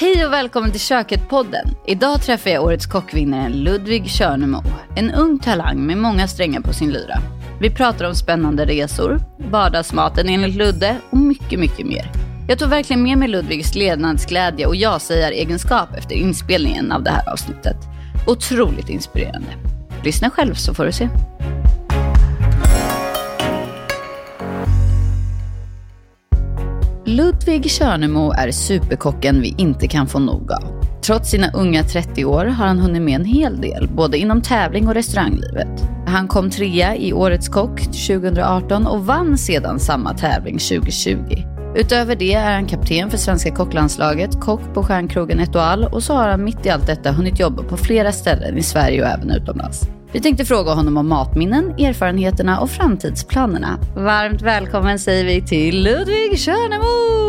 Hej och välkommen till Köket-podden. Idag träffar jag årets kockvinnare Ludvig Körnemo. En ung talang med många strängar på sin lyra. Vi pratar om spännande resor, vardagsmaten enligt Ludde och mycket, mycket mer. Jag tog verkligen med mig Ludvigs levnadsglädje och ja-sägar-egenskap efter inspelningen av det här avsnittet. Otroligt inspirerande. Lyssna själv så får du se. Ludvig Körnemo är superkocken vi inte kan få nog av. Trots sina unga 30 år har han hunnit med en hel del, både inom tävling och restauranglivet. Han kom trea i Årets kock 2018 och vann sedan samma tävling 2020. Utöver det är han kapten för svenska kocklandslaget, kock på stjärnkrogen Etoile och så har han mitt i allt detta hunnit jobba på flera ställen i Sverige och även utomlands. Vi tänkte fråga honom om matminnen, erfarenheterna och framtidsplanerna. Varmt välkommen säger vi till Ludvig Körnemo!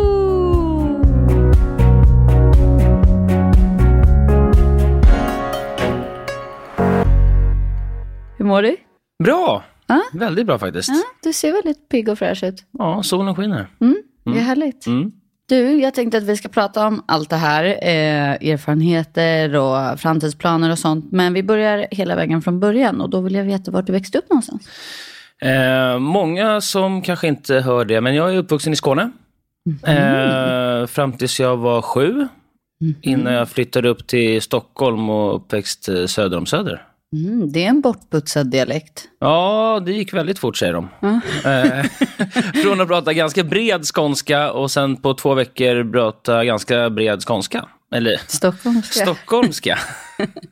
Hur mår du? Bra! Ja? Väldigt bra faktiskt. Ja, du ser väldigt pigg och fräsch ut. Ja, solen skiner. Mm, det är härligt. Mm. Du, jag tänkte att vi ska prata om allt det här, eh, erfarenheter och framtidsplaner och sånt. Men vi börjar hela vägen från början och då vill jag veta var du växte upp någonstans. Eh, många som kanske inte hör det, men jag är uppvuxen i Skåne. Eh, fram tills jag var sju. Innan jag flyttade upp till Stockholm och uppväxt eh, söder om Söder. Mm, det är en bortputsad dialekt. Ja, det gick väldigt fort säger de. Eh, från att prata ganska bred skånska och sen på två veckor prata ganska bred skånska. Eller Stockholmska. stockholmska.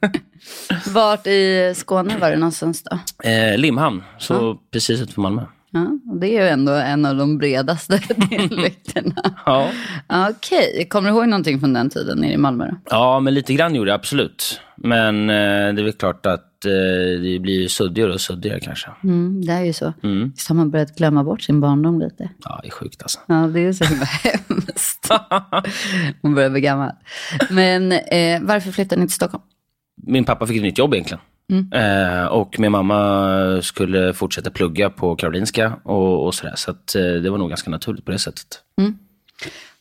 Vart i Skåne var det någonstans då? Eh, Limhamn, så precis utanför Malmö. Ja, det är ju ändå en av de bredaste dialekterna. Ja. Okej, kommer du ihåg någonting från den tiden nere i Malmö? Då? Ja, men lite grann gjorde jag absolut. Men eh, det är väl klart att eh, det blir suddigare och suddigare kanske. Mm, det är ju så. Mm. Visst har man börjat glömma bort sin barndom lite? Ja, det är sjukt alltså. Ja, det är så himla hemskt. Hon börjar bli gammal. Men eh, varför flyttade ni till Stockholm? Min pappa fick ett nytt jobb egentligen. Eh, och min mamma skulle fortsätta plugga på Karolinska och, och sådär. Så att, eh, det var nog ganska naturligt på det sättet.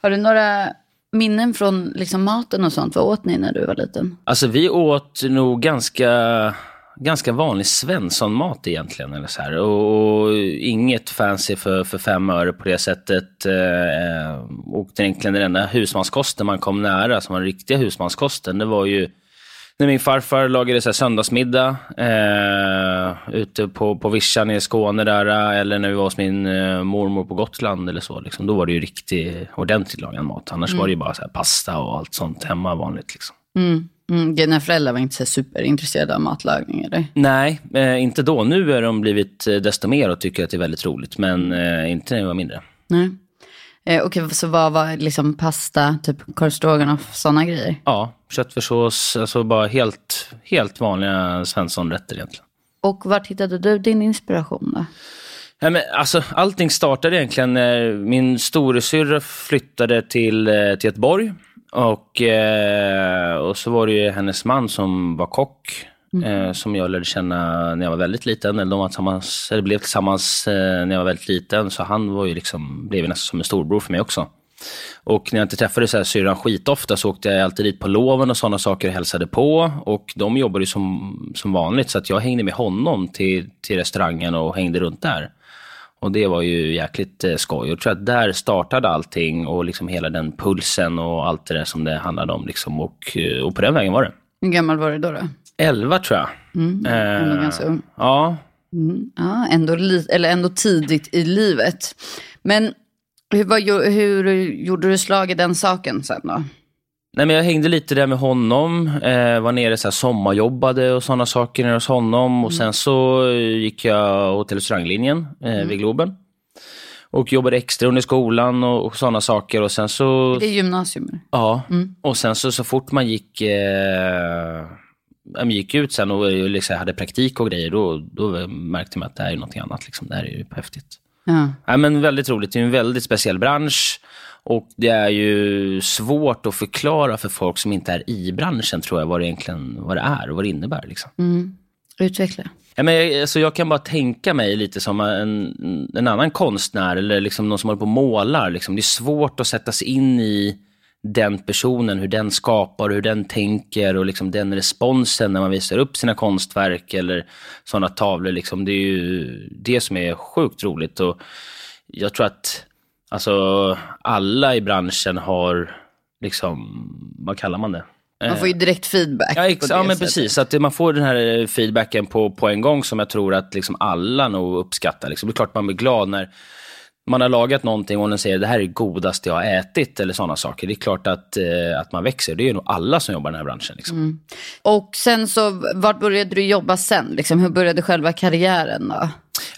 Har du några minnen från liksom, maten och sånt? Vad åt ni när du var liten? Alltså vi åt nog ganska, ganska vanlig Svenssonmat egentligen. Eller så här. Och, och inget fancy för, för fem öre på det sättet. Eh, och egentligen den enda husmanskosten man kom nära, som var den riktiga husmanskosten, det var ju när min farfar lagade så här söndagsmiddag eh, ute på, på vischan i Skåne där, eller när vi var hos min eh, mormor på Gotland eller så. Liksom, då var det ju riktigt ordentligt lagad mat. Annars var det ju bara så pasta och allt sånt hemma vanligt. Liksom. Mm. Mm, dina föräldrar var inte så superintresserade av matlagning eller? Nej, eh, inte då. Nu har de blivit eh, desto mer och tycker att det är väldigt roligt. Men eh, inte när jag var mindre. Nej. Eh, Okej, så vad var liksom pasta, typ korv stroganoff, sådana grejer? Ja, köttfärssås, alltså bara helt, helt vanliga Svenssonrätter egentligen. Och vart hittade du din inspiration då? Nej, men alltså, allting startade egentligen när min storasyrra flyttade till, eh, till Göteborg. Och, eh, och så var det ju hennes man som var kock. Eh, som jag lärde känna när jag var väldigt liten. Eller de var tillsammans, eller blev tillsammans eh, när jag var väldigt liten. Så han var ju liksom, blev ju nästan som en storbror för mig också. Och när jag inte träffade så här syrran skitofta så åkte jag alltid dit på loven och sådana saker och hälsade på. Och de jobbade ju som, som vanligt så att jag hängde med honom till, till restaurangen och hängde runt där. Och det var ju jäkligt eh, skoj. Jag tror att där startade allting och liksom hela den pulsen och allt det där som det handlade om. Liksom. Och, eh, och på den vägen var det. Hur gammal var du då? då? Elva tror jag. Mm, ändå Eh, ganska ung. Ja, Mm, ja, ändå, eller ändå tidigt i livet. Men hur, gjo- hur gjorde du slag i den saken sen då? Nej, men jag hängde lite där med honom, eh, var nere så här sommarjobbade och sådana saker nere hos honom. Och sen så gick jag hotell och restauranglinjen eh, vid Globen. Och jobbade extra under skolan och, och sådana saker. Och sen så... Det är gymnasium. Ja, och sen så, så fort man gick, eh, gick ut sen och liksom hade praktik och grejer, då, då märkte man att det här är någonting annat. Liksom. Det här är ju häftigt. Ja. Ja, men väldigt roligt. Det är en väldigt speciell bransch. Och det är ju svårt att förklara för folk som inte är i branschen, tror jag, vad det egentligen vad det är och vad det innebär. Liksom. Utveckla. Ja, men alltså jag kan bara tänka mig lite som en, en annan konstnär eller liksom någon som håller på och målar. Liksom. Det är svårt att sätta sig in i den personen, hur den skapar, hur den tänker och liksom den responsen när man visar upp sina konstverk eller sådana tavlor. Liksom, det är ju det som är sjukt roligt. Och jag tror att alltså, alla i branschen har, liksom, vad kallar man det? Man får ju direkt feedback. Ja, ex- ja men sättet. precis. Att man får den här feedbacken på, på en gång som jag tror att liksom alla nog uppskattar. Liksom. Det är klart man blir glad när man har lagat någonting och den säger det här är det godaste jag har ätit eller sådana saker. Det är klart att, eh, att man växer. Det är nog alla som jobbar i den här branschen. Liksom. Mm. Och sen så, vart började du jobba sen? Liksom, hur började själva karriären då?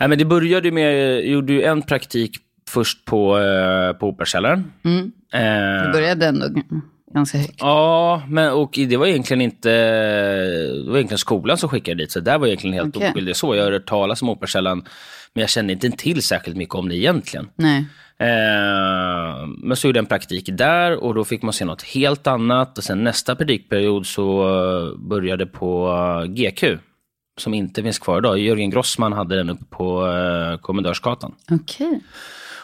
Nej, men det började med, jag gjorde ju en praktik först på, eh, på Operakällaren. Mm. Eh, Du började ändå ganska högt. Ja, men, och det var egentligen inte det var egentligen skolan som skickade dit. Så där var egentligen helt Okej. oskyldig. Så jag har hört talas om Operakällaren, men jag kände inte till särskilt mycket om det egentligen. Nej. Eh, men så gjorde jag en praktik där och då fick man se något helt annat. Och sen nästa praktikperiod så eh, började på eh, GQ, som inte finns kvar idag. Jörgen Grossman hade den uppe på uh, Kommendörsgatan. Okej.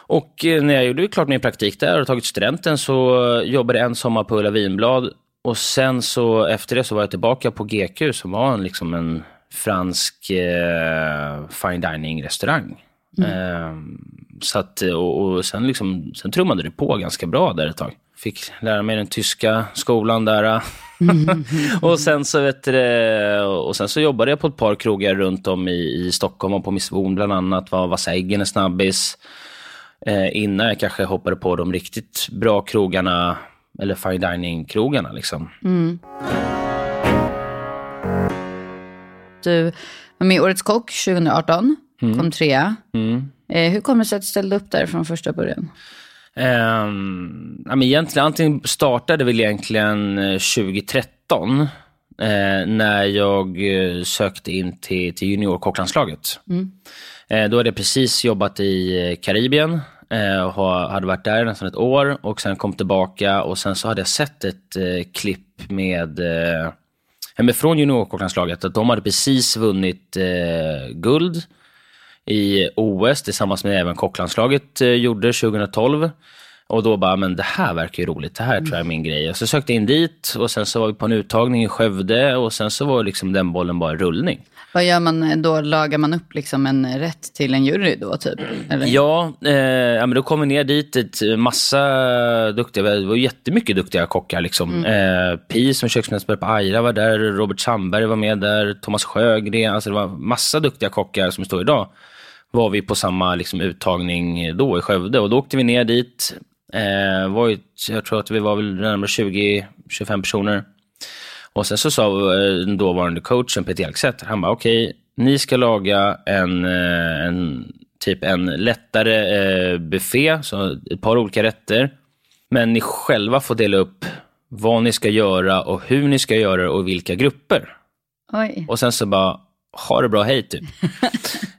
Och eh, när jag gjorde klart min praktik där och tagit studenten så jobbade jag en sommar på Ulla Vinblad. Och sen så efter det så var jag tillbaka på GQ som var en, liksom en fransk eh, fine dining restaurang. Eh, så att, och, och sen, liksom, sen trummade det på ganska bra där ett tag. Fick lära mig den tyska skolan där. och, sen så, vet du, och sen så jobbade jag på ett par krogar runt om i, i Stockholm och på Miss Von bland annat. Var Vassa Äggen en snabbis. Eh, innan jag kanske hoppade på de riktigt bra krogarna, eller fine dining-krogarna. Liksom. Du var med i Årets Kock 2018, kom trea. Mm. Eh, hur kommer det sig att du ställde upp där från första början? Ehm, ja, men egentligen, antingen startade väl egentligen eh, 2013 eh, när jag eh, sökte in till, till juniorkocklandslaget. Eh, då hade jag precis jobbat i eh, Karibien eh, och hade varit där nästan ett år och sen kom tillbaka och sen så hade jag sett ett eh, klipp med eh, men från juniorkocklandslaget att de hade precis vunnit guld i OS tillsammans med även kocklandslaget gjorde 2012. Och då bara, men det här verkar ju roligt, det här tror jag är min grej. Och så sökte jag in dit och sen så var vi på en uttagning i Skövde och sen så var liksom den bollen bara rullning. Vad gör man eh, då? Lagar man upp liksom en rätt till en jury då typ? Eller? Ja, eh, ja men då kom vi ner dit, ett massa duktiga, det var jättemycket duktiga kockar. Liksom. Eh, Pi som köksmästare på Aira var där, Robert Sandberg var med där, Thomas Sjögren, alltså det var massa duktiga kockar som står idag. Var vi på samma liksom, uttagning då i Skövde och då åkte vi ner dit. Eh, var ju, jag tror att vi var väl närmare 20-25 personer. Och sen så sa eh, den dåvarande coachen Peter Elkset, han bara okej, ni ska laga en, eh, en typ en lättare eh, buffé, så ett par olika rätter. Men ni själva får dela upp vad ni ska göra och hur ni ska göra och vilka grupper. Oj, Och sen så bara, ha det bra, hej typ.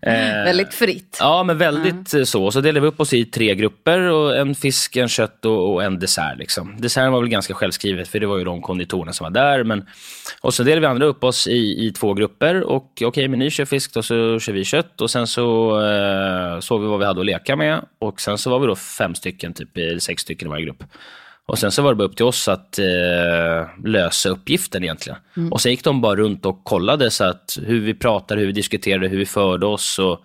Eh, väldigt fritt. Ja, men väldigt eh, så. Så delade vi upp oss i tre grupper, och en fisk, en kött och, och en dessert. Liksom. Desserten var väl ganska självskrivet, för det var ju de konditorerna som var där. Men... Och så delade vi andra upp oss i, i två grupper. Och okej, men ni kör fisk, då så kör vi kött. Och sen så eh, såg vi vad vi hade att leka med. Och sen så var vi då fem stycken, typ, sex stycken i varje grupp. Och sen så var det bara upp till oss att eh, lösa uppgiften egentligen. Och sen gick de bara runt och kollade så att hur vi pratade, hur vi diskuterade, hur vi förde oss. Och,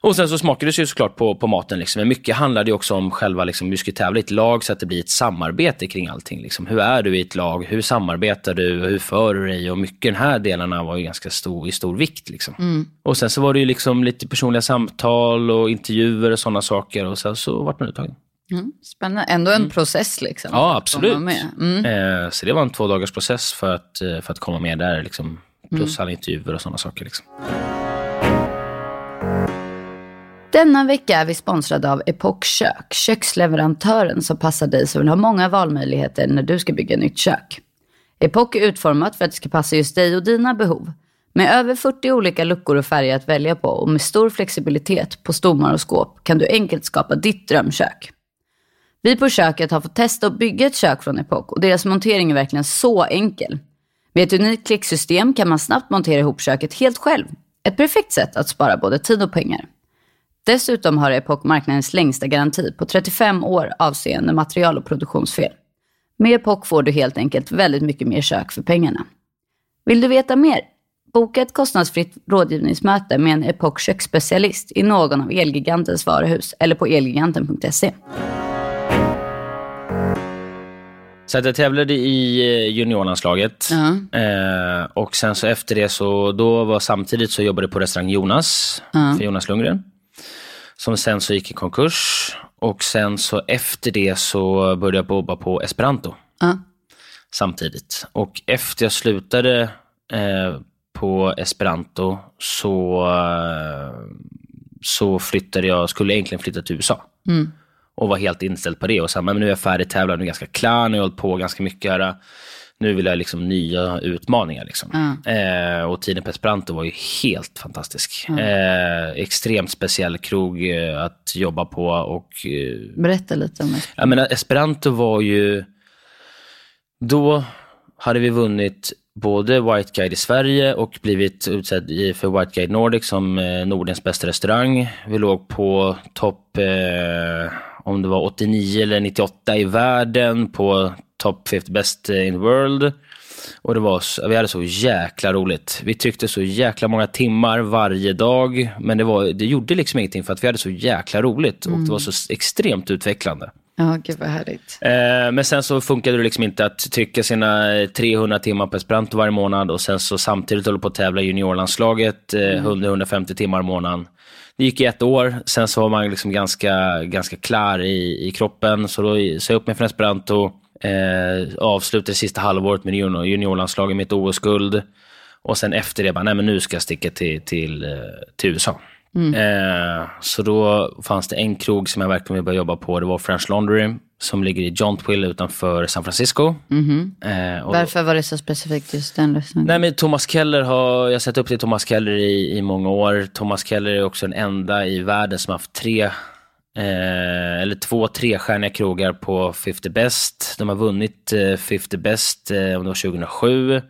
och sen så smakades det ju såklart på, på maten. Liksom. Men mycket handlade också om själva, liksom, vi skulle tävla i ett lag så att det blir ett samarbete kring allting. Liksom. Hur är du i ett lag? Hur samarbetar du? Hur för du dig? Och mycket de här delarna var ju ganska stor, i stor vikt. Liksom. Och sen så var det ju liksom lite personliga samtal och intervjuer och sådana saker. Och sen så vart man uttagen. Mm. Spännande. Ändå en process liksom. Ja, absolut. Mm. Eh, så det var en två dagars process för att, eh, för att komma med där. Liksom. Plus alla intervjuer och sådana saker. Liksom. Denna vecka är vi sponsrade av Epoch Kök, köksleverantören som passar dig som vill ha många valmöjligheter när du ska bygga nytt kök. Epoch är utformat för att det ska passa just dig och dina behov. Med över 40 olika luckor och färger att välja på och med stor flexibilitet på stommar och skåp kan du enkelt skapa ditt drömkök. Vi på köket har fått testa att bygga ett kök från Epoch och deras montering är verkligen så enkel. Med ett unikt klicksystem kan man snabbt montera ihop köket helt själv. Ett perfekt sätt att spara både tid och pengar. Dessutom har Epoch marknadens längsta garanti på 35 år avseende material och produktionsfel. Med Epoch får du helt enkelt väldigt mycket mer kök för pengarna. Vill du veta mer? Boka ett kostnadsfritt rådgivningsmöte med en Epoch köksspecialist i någon av Elgigantens varuhus eller på elgiganten.se. Så att jag tävlade i eh, juniorlandslaget. Ja. Eh, och sen så efter det så, då var samtidigt så jobbade jag på restaurang Jonas, Ja. för Jonas Lundgren. Som sen så gick i konkurs. Och sen så efter det så började jag jobba på Esperanto Ja. samtidigt. Och efter jag slutade eh, på Esperanto så, eh, så flyttade jag, skulle egentligen flytta till USA. Mm. Och var helt inställd på det. Och här, men nu är jag färdig tävlad, nu är jag ganska klar, nu har jag hållit på ganska mycket här. Nu vill jag liksom nya utmaningar. Liksom. Eh, och tiden på Esperanto var ju helt fantastisk. Eh, extremt speciell krog eh, att jobba på. Och, eh, Berätta lite om det. jag menar, Esperanto var ju... Då hade vi vunnit både White Guide i Sverige och blivit utsedd för White Guide Nordic som eh, Nordens bästa restaurang. Vi låg på topp, eh, om det var 89 eller 98 i världen, på top 50 best in the world. Och det var, vi hade så jäkla roligt. Vi tryckte så jäkla många timmar varje dag, men det, var, det gjorde liksom ingenting för att vi hade så jäkla roligt och det var så extremt utvecklande. Ja, gud vad härligt. Eh, men sen så funkade det liksom inte att trycka sina eh, 300 timmar på Esperanto varje månad och sen så samtidigt hålla på att tävla i juniorlandslaget eh, 100-150 timmar i månaden. Det gick i ett år, sen så var man liksom ganska, ganska klar i, i kroppen, så då sa jag upp mig från Esperanto, eh, avslutade sista halvåret med junior, juniorlandslaget mitt OS-guld och sen efter det bara, nej men nu ska jag sticka till, till, eh, till USA. Eh, så då fanns det en krog som jag verkligen ville börja jobba på. Det var French Laundry som ligger i Jontville utanför San Francisco. Eh, och, Varför var det så specifikt just den? Nej, men Thomas Keller har, jag har sett upp till Thomas Keller i, i många år. Thomas Keller är också den enda i världen som har haft tre, eh, eller två trestjärniga krogar på 50 Best. De har vunnit eh, 50 Best, eh, om det var 2007.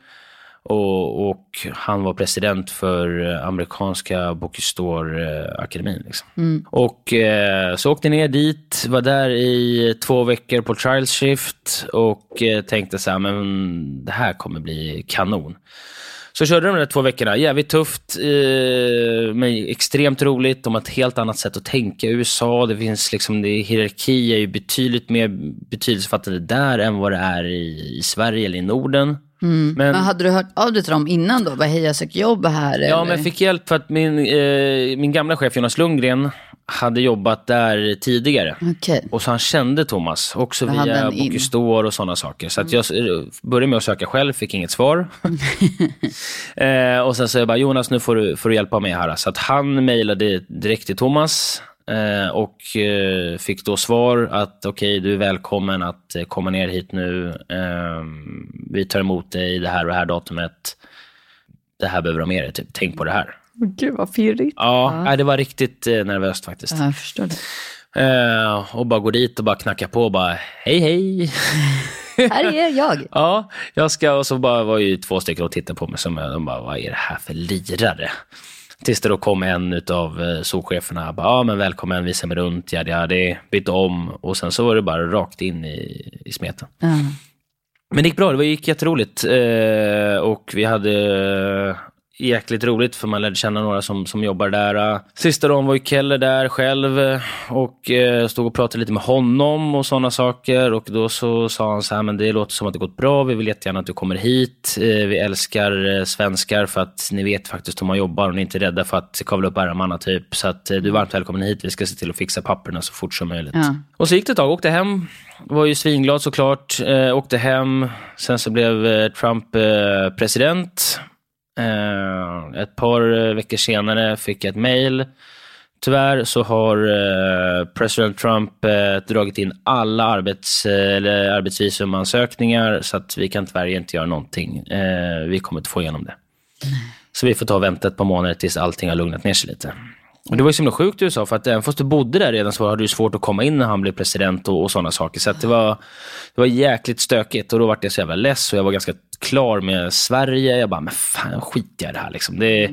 Och, och han var president för eh, amerikanska Bocuse-d'Or-akademin. Liksom. Och eh, så åkte jag ner dit, var där i två veckor på trials shift och eh, tänkte så här, men det här kommer bli kanon. Så körde de de där två veckorna. Jävligt tufft, eh, men extremt roligt. De har ett helt annat sätt att tänka i USA. Det finns liksom, det, hierarki är ju betydligt mer betydelsefattande där än vad det är i, i Sverige eller i Norden. Men, Men hade du hört av dig till dem innan då? Bara, hej jag söker jobb här. Ja, eller? men jag fick hjälp för att min, eh, min gamla chef Jonas Lundgren hade jobbat där tidigare. Okej. Och så han kände Thomas, också Då via. Mm. D'Or och sådana saker. Så att jag eh, började med att söka själv, fick inget svar. eh, och sen sa jag bara, Jonas nu får du, får du hjälpa mig här. Så att han mejlade direkt till Thomas och eh, fick då svar att okej, du är välkommen att eh, komma ner hit nu. Eh, vi tar emot dig det här och det här datumet. Det här behöver du ha med dig, typ. tänk på det här. Gud vad pirrigt. Ja, nej, det var riktigt eh, nervöst faktiskt. Ja, jag förstår det. Eh, och bara gå dit och bara knacka på och bara hej hej. Här är jag. ja, jag ska och så bara var ju två stycken och tittade på mig som de bara vad är det här för lirare? Tills det då kom en av eh, solcheferna bara ja men välkommen, visa mig runt, ja ja det bytte om och sen så var det bara rakt in i, i smeten. Ja. Men det gick bra, det gick jätteroligt. Eh, och vi hade jäkligt roligt för man lärde känna några som, som jobbar där. Sista dagen var ju Keller där själv eh, och eh, stod och pratade lite med honom och sådana saker. Och då så sa han så här, men det låter som att det gått bra, vi vill jättegärna att du kommer hit. Vi älskar svenskar för att ni vet faktiskt hur man jobbar och ni är inte rädda för att kavla upp ärmarna typ. Så att du är varmt välkommen hit, vi ska se till att fixa papperna så fort som möjligt. Ja. Och så gick det ett tag, åkte hem, var ju svinglad såklart, åkte hem, sen så blev Trump president. Eh, ett par eh, veckor senare fick jag ett mail. Tyvärr så har eh, president Trump dragit in alla arbets, eller arbetsvisumansökningar så att vi kan tyvärr inte göra någonting. Vi kommer inte få igenom det. Så vi får ta och vänta ett par månader tills allting har lugnat ner sig lite. Och det var ju så himla sjukt i USA, för att även fast du bodde där redan så hade du svårt att komma in när han blev president och, och sådana saker. Så det, var, det var jäkligt stökigt och då var jag så jävla less och jag var ganska klar med Sverige. Jag bara, men fan skit jag i det här liksom. Det,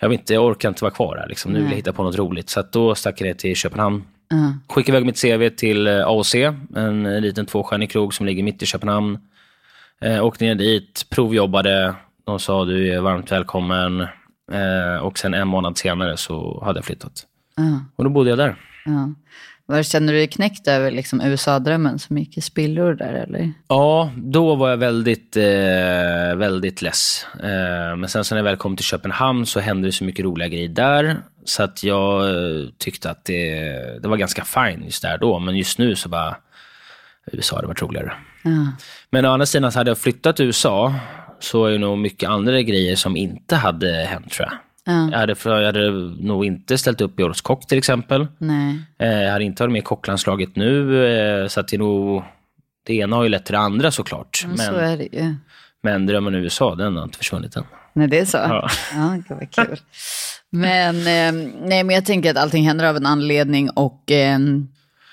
jag, vill inte, jag orkar inte vara kvar här liksom. Nu vill jag hitta på något roligt. Så då stack jag ner till Köpenhamn. Ja. Skickade iväg mitt CV till eh, AOC, en liten tvåstjärnig krog som ligger mitt i Köpenhamn. Eh, åkte ner dit, provjobbade. De sa du är varmt välkommen. Eh, och sen en månad senare så hade jag flyttat. Ja. Och då bodde jag där. Ja. Var, känner du dig knäckt över liksom USA-drömmen som gick i spillror där eller? Ja, då var jag väldigt, eh, väldigt less. Eh, men sen så när jag väl kom till Köpenhamn så hände det så mycket roliga grejer där. Så att jag eh, tyckte att det, det var ganska fine just där då. Men just nu så bara, USA hade varit roligare. Ja. Men å andra sidan så hade jag flyttat till USA så är det nog mycket andra grejer som inte hade hänt tror jag. Ja. Jag, hade, jag hade nog inte ställt upp i Årets Kock till exempel. Nej. Eh, Jag hade inte varit med i kocklandslaget nu, eh, så att det är nog... Det ena har ju lett till det andra såklart. Men, så är det ju. men drömmen i USA, den har inte försvunnit än. Nej, det är så? Ja. Ja, gud vad kul. Men, eh, nej, men jag tänker att allting händer av en anledning och eh,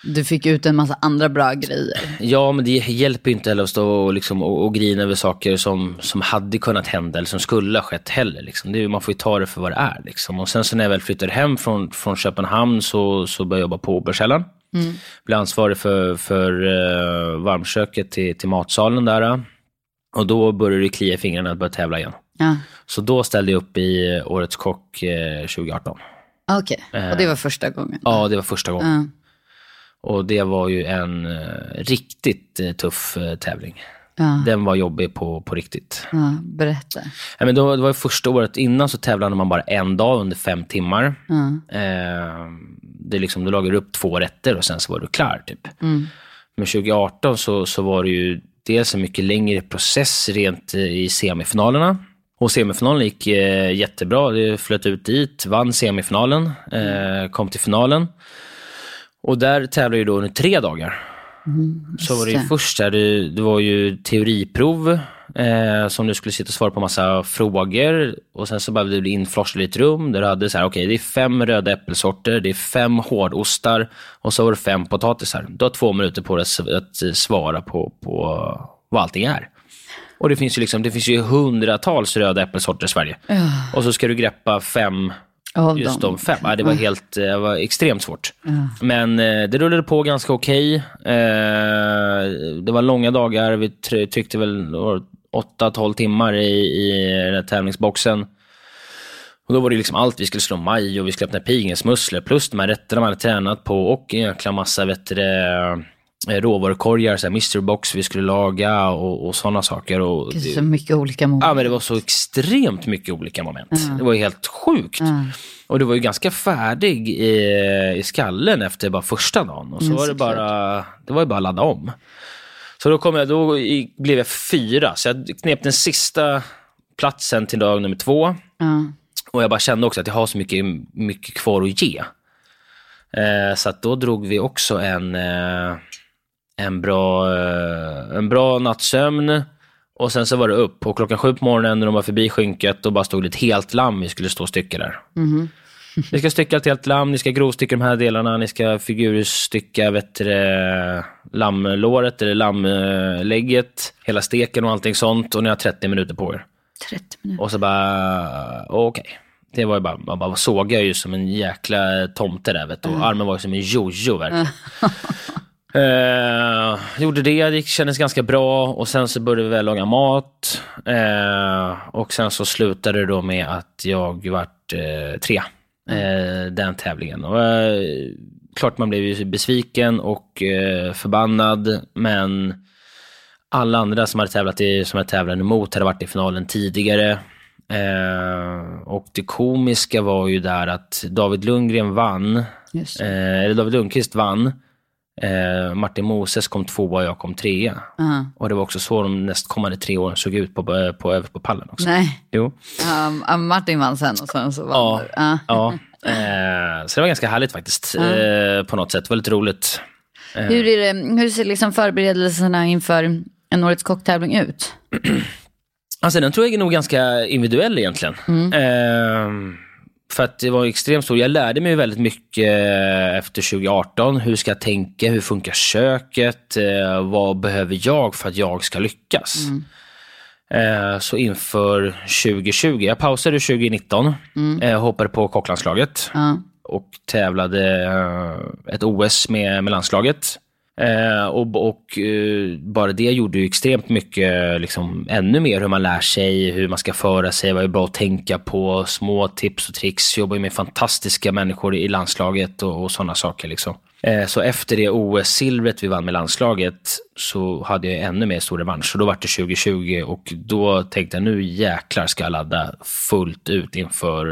du fick ut en massa andra bra grejer. Ja, men det hjälper ju inte heller att stå och, liksom, och, och grina över saker som, som hade kunnat hända eller som skulle ha skett heller. Liksom. Det är, man får ju ta det för vad det är. Liksom. Och sen så när jag väl flyttade hem från, från Köpenhamn så, så började jag jobba på Oberkällan. Mm. Blev ansvarig för, för uh, varmköket till, till matsalen där. Och då började det klia i fingrarna att börja tävla igen. Ja. Så då ställde jag upp i Årets Kock eh, 2018. Okej, och det var första gången? Ja, det var första gången. Ja. Och det var ju en eh, riktigt eh, tuff eh, tävling. Ja. Den var jobbig på, på riktigt. Ja, berätta. Ja, men då, det var ju första året innan så tävlade man bara en dag under fem timmar. Ja. Eh, det är liksom, du lagar upp två rätter och sen så var du klar. Typ. Mm. Men 2018 så, så var det ju dels en mycket längre process rent i semifinalerna. Och semifinalen gick eh, jättebra. Det flöt ut dit, vann semifinalen, eh, kom till finalen. Och där tävlade ju då under tre dagar. så var det ju först där, det, det var ju teoriprov eh, som du skulle sitta och svara på massa frågor. Och sen så behövde du bli inflossad i ett rum där du hade så här, okej det är fem röda äppelsorter, det är fem hårdostar och så var det fem potatisar. Du har två minuter på dig att, svara på, på vad allting är. Och det finns ju liksom, det finns ju hundratals röda äppelsorter i Sverige. Och så ska du greppa fem Av just dem. de fem. Ja, det var helt, det var extremt svårt. Men eh, det rullade på ganska okej. Eh, det var långa dagar. Vi try- tryckte väl 8-12 timmar i, i den här tävlingsboxen. Och då var det liksom allt. Vi skulle slå maj och vi skulle öppna pilgrimsmusslor plus de här rätterna man hade tränat på och en jäkla massa vet du, eh, råvarukorgar, så här mystery box vi skulle laga och, och sådana saker. Och Det så mycket olika moment. Ja, men det var så extremt mycket olika moment. Det var ju helt sjukt. Och det var ju ganska färdig i, i skallen efter bara första dagen. Och så var det bara, det var ju bara att ladda om. Så då, kom jag, då blev jag fyra, så jag knep den sista platsen till dag nummer två. Och jag bara kände också att jag har så mycket, mycket kvar att ge. Eh, så att då drog vi också en, eh, en, bra, eh, en bra nattsömn. Och sen så var det upp. Och klockan sju på morgonen när de var förbi skynket, då bara stod det ett helt lamm vi skulle stå och stycka där. Ni ska stycka ett helt lamm, ni ska grovstycka de här delarna, ni ska figurstycka vet du, lammlåret eller lammlägget, hela steken och allting sånt. Och ni har 30 minuter på er. 30 minuter. Och så bara, okej. Det var ju bara, man bara sågade ju som en jäkla tomte där vet du. Och armen var ju som en jojo verkligen. Eh, gjorde det, det kändes ganska bra och sen så började vi väl laga mat. Eh, och sen så slutade det då med att jag vart eh, tre eh, den tävlingen. Och, eh, klart man blev ju besviken och eh, förbannad, men alla andra som hade tävlat i, som jag tävlade emot hade varit i finalen tidigare. Eh, och det komiska var ju där att David Lundgren vann, eller David Lundqvist vann. Eh, Martin Moses kom tvåa och jag kom trea. Ja. Och det var också så de nästkommande tre åren såg ut på, på, på, över på pallen också. Nej, Jo. um, Martin vann sen och sen så vann du. Ja. ja. Eh, så det var ganska härligt faktiskt. Eh, på något sätt. Väldigt roligt. Hur, är det, hur ser liksom förberedelserna inför en Årets kocktävling ut? Alltså den tror jag är nog ganska individuell egentligen. Ehm, för att det var extremt stor. Jag lärde mig väldigt mycket eh, efter 2018. Hur ska jag tänka? Hur funkar köket? Eh, vad behöver jag för att jag ska lyckas? Eh, så inför 2020, jag pausade 2019, eh, hoppade på kocklandslaget. Ja. och tävlade ett OS med, med landslaget. Eh, och och eh, bara det gjorde ju extremt mycket, liksom, ännu mer hur man lär sig, hur man ska föra sig, vad är bra att tänka på, små tips och tricks. Jobbar ju med fantastiska människor i landslaget och, och sådana saker. Liksom. Eh, så efter det OS-silvret vi vann med landslaget så hade jag ännu mer stor revansch. Så då var det 2020 och då tänkte jag nu jäklar ska jag ladda fullt ut inför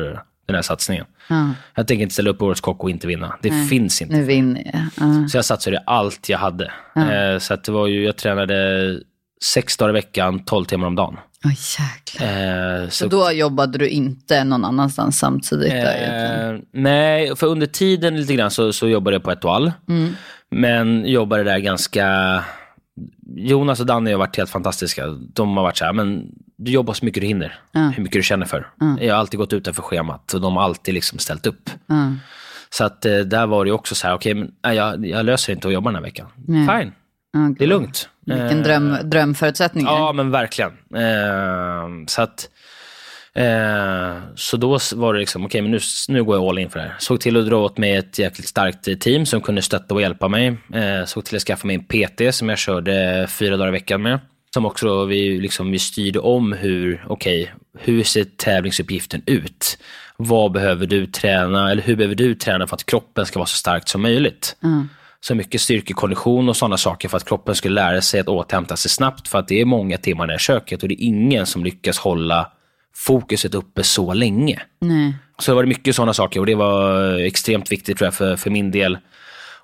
den här satsningen. Ja. Jag tänker inte ställa upp Årets Kock och inte vinna. Det Nej. finns inte. Nu vinner jag. Ja. Så jag satsade allt jag hade. Eh, så det var ju, jag tränade sex dagar i veckan, 12 timmar om dagen. Jäklar. Eh, Så då jobbade du inte någon annanstans samtidigt? Där, Eh, nej, för under tiden lite grann så, så jobbade jag på Etoile. Mm. Men jobbade där ganska... Jonas och Danny har varit helt fantastiska. De har varit så här, men du jobbar så mycket du hinner. Hur mycket du känner för. Jag har alltid gått utanför schemat och de har alltid liksom ställt upp. Ja. Så att eh, där var det också så här, okej, nej, jag, jag löser inte att jobba den här veckan. Nej. Fine, Ja, det är lugnt. Vilken Eh, dröm, drömförutsättning. Ja, men verkligen. Eh, så att, eh, så då var det liksom, okej, men nu, nu går jag all in för det här. Såg till att dra åt mig ett jäkligt starkt eh, team som kunde stötta och hjälpa mig. Eh, såg till att skaffa mig en PT som jag körde fyra dagar i veckan med. Som också då, vi, liksom, vi styrde om hur, okej, hur ser tävlingsuppgiften ut? Vad behöver du träna, eller hur behöver du träna för att kroppen ska vara så starkt som möjligt? Så mycket styrkekondition och sådana saker för att kroppen skulle lära sig att återhämta sig snabbt. För att det är många timmar i köket och det är ingen som lyckas hålla fokuset uppe så länge. Nej. Så det var mycket sådana saker och det var extremt viktigt tror jag för, för min del.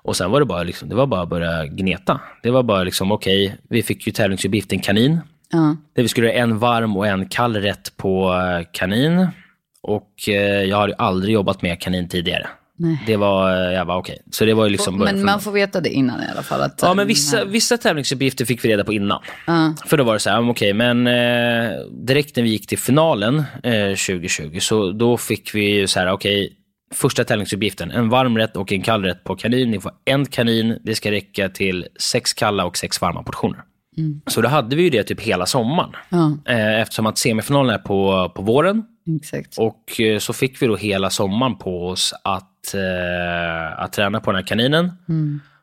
Och sen var det bara, liksom, det var bara att börja gneta. Det var bara liksom, okej, vi fick ju tävlingsuppgiften kanin. Ja. Där vi skulle göra en varm och en kall rätt på eh, kanin. Och eh, jag hade ju aldrig jobbat med kanin tidigare. Nej. Det var, eh, jag var okej. Så det var ju liksom Men man får veta det innan i alla fall. Att, Ja, men vissa, vissa tävlingsuppgifter fick vi reda på innan. Ja. För då var det så här, okej, men eh, direkt när vi gick till finalen eh, 2020, så då fick vi ju så här, okej, första tävlingsuppgiften, en varm rätt och en kall rätt på kanin. Ni får en kanin, det ska räcka till sex kalla och sex varma portioner. Så då hade vi ju det typ hela sommaren. Eh, eftersom att semifinalen är på, på våren. Exakt. Och eh, så fick vi då hela sommaren på oss att, eh, att träna på den här kaninen.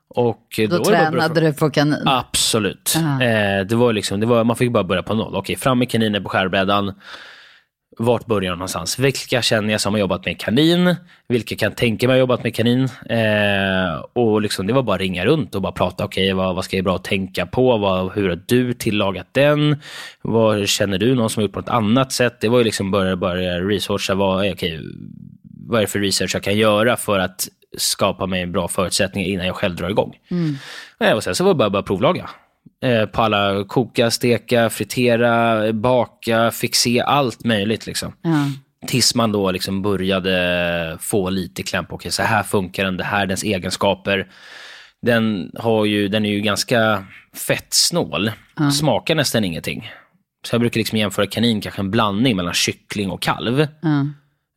Och eh, Då, börja tränade du på kanin. Absolut. Aha. Eh, det var liksom, det var, man fick bara börja på noll. Okej, fram med kaninen på skärbrädan. Vart börjar jag någonstans? Vilka känner jag som har jobbat med kanin? Vilka kan tänka mig ha jobbat med kanin? Eh, och liksom, det var bara att ringa runt och bara prata. Okej, vad, vad ska jag bra att tänka på? Vad, hur har du tillagat den? Vad Känner du någon som har gjort på något annat sätt? Det var ju liksom börja, börja researcha. Vad, okej, vad är det för research jag kan göra för att skapa mig bra förutsättning innan jag själv drar igång? Eh, Och sen så var det bara, bara provlaga. Eh, på alla koka, steka, fritera, baka, fixa, allt möjligt liksom. Ja. Tills man då liksom började få lite kläm på, okej så här funkar den, det här är dens egenskaper. Den, har ju, den är ju ganska fettsnål, smakar nästan ingenting. Så jag brukar liksom jämföra kanin, kanske en blandning mellan kyckling och kalv. Ja.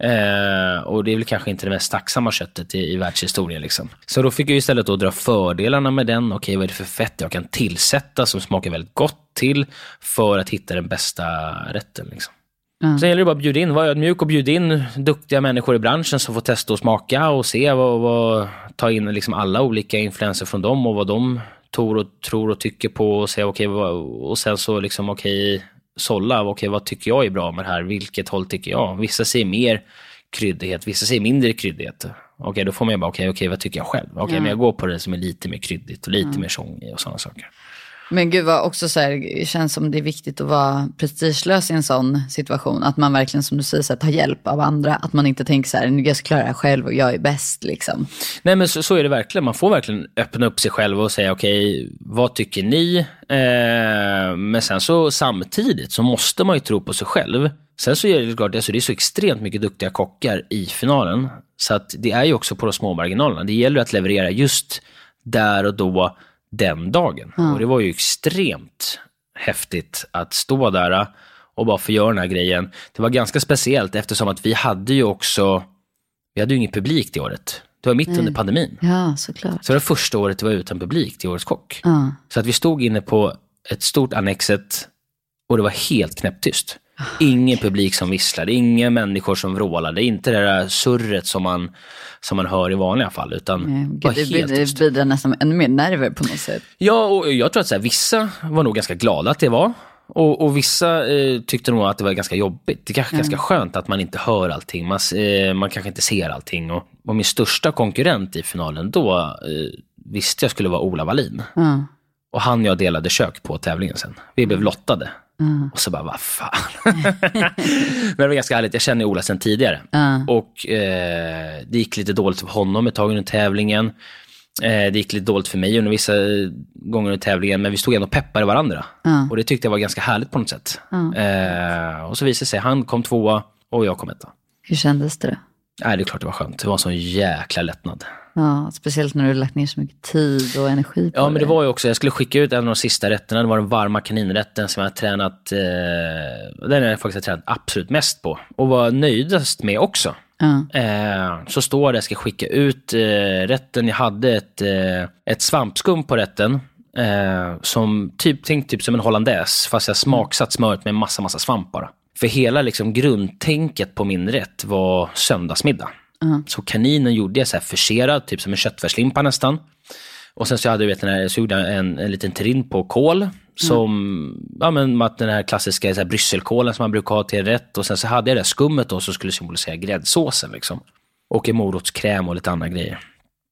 Eh, och det är väl kanske inte det mest tacksamma köttet i, i världshistorien. Liksom. Så då fick jag istället då dra fördelarna med den. Okej, vad är det för fett jag kan tillsätta som smakar väldigt gott till för att hitta den bästa rätten. Liksom. Ja. Sen gäller det bara att bjuda in, vara ödmjuk och bjuda in duktiga människor i branschen som får testa och smaka och se vad, vad ta in liksom alla olika influenser från dem och vad de tror och, tror och tycker på och, se, okej, vad, och sen så liksom okej, sålla, okej, vad tycker jag är bra med det här, vilket håll tycker jag? Vissa säger mer kryddighet, vissa säger mindre kryddighet. Okej, då får man ju bara, okej, okej, vad tycker jag själv? Okej, men jag går på det som är lite mer kryddigt och lite mer sång och sådana saker. Men gud vad också så här, det känns som det är viktigt att vara prestigelös i en sån situation. Att man verkligen som du säger, så här, tar hjälp av andra. Att man inte tänker så här, jag ska klara det här själv och jag är bäst liksom. Nej men så, så är det verkligen. Man får verkligen öppna upp sig själv och säga okej, vad tycker ni? Eh, men sen så samtidigt så måste man ju tro på sig själv. Sen så är det klart, alltså det är så extremt mycket duktiga kockar i finalen. Så att det är ju också på de små marginalerna. Det gäller att leverera just där och då, den dagen. Och det var ju extremt häftigt att stå där och bara få göra den här grejen. Det var ganska speciellt eftersom att vi hade ju också, vi hade ju ingen publik det året. Det var mitt under pandemin. Ja, såklart. Så det var första året det var utan publik till Årets Kock. Ja. Så att vi stod inne på ett stort Annexet och det var helt knäpptyst. Ingen publik som visslade, inga människor som vrålade, inte det där surret som man, som man hör i vanliga fall. Utan Mm, Gud, det tyst. bidrar nästan ännu mer nerver på något sätt. Ja, och jag tror att så här, vissa var nog ganska glada att det var. Och, och vissa eh, tyckte nog att det var ganska jobbigt. Det är kanske ganska skönt att man inte hör allting. Man, eh, man kanske inte ser allting. Och, och min största konkurrent i finalen då eh, visste jag skulle vara Ola Wallin. Ja. Och han och jag delade kök på tävlingen sen. Vi blev lottade. Ja. Och så bara, vad fan. Men det var ganska härligt, jag känner Ola sen tidigare. Ja. Och eh, det gick lite dåligt för honom ett tag under tävlingen. Eh, det gick lite dåligt för mig under vissa gånger under tävlingen, men vi stod ändå och peppade varandra. Ja. Och det tyckte jag var ganska härligt på något sätt. Eh, och så visade det sig, han kom tvåa och jag kom etta. Hur kändes det? Nej, det är klart det var skönt. Det var en sån jäkla lättnad. Ja, speciellt när du lagt ner så mycket tid och energi på Ja, men det var ju också, jag skulle skicka ut en av de sista rätterna. Det var den varma kaninrätten som jag har tränat, eh, den har jag faktiskt tränat absolut mest på. Och var nöjdast med också. Ja. Eh, så står det, jag ska skicka ut eh, rätten. Jag hade ett, eh, ett svampskum på rätten. Eh, som typ, tänk typ som en hollandaise, fast jag smaksatt smöret med massa, massa svamp bara. För hela liksom, grundtänket på min rätt var söndagsmiddag. Så kaninen gjorde jag så här förserad, typ som en köttfärslimpa nästan. Och sen så hade jag vet, den här, så gjorde jag en, en liten terrine på kål. Som, ja men den här klassiska så här, brysselkålen som man brukar ha till rätt. Och sen så hade jag det här skummet då som skulle symbolisera gräddsåsen liksom. Och en morotskräm och lite andra grejer.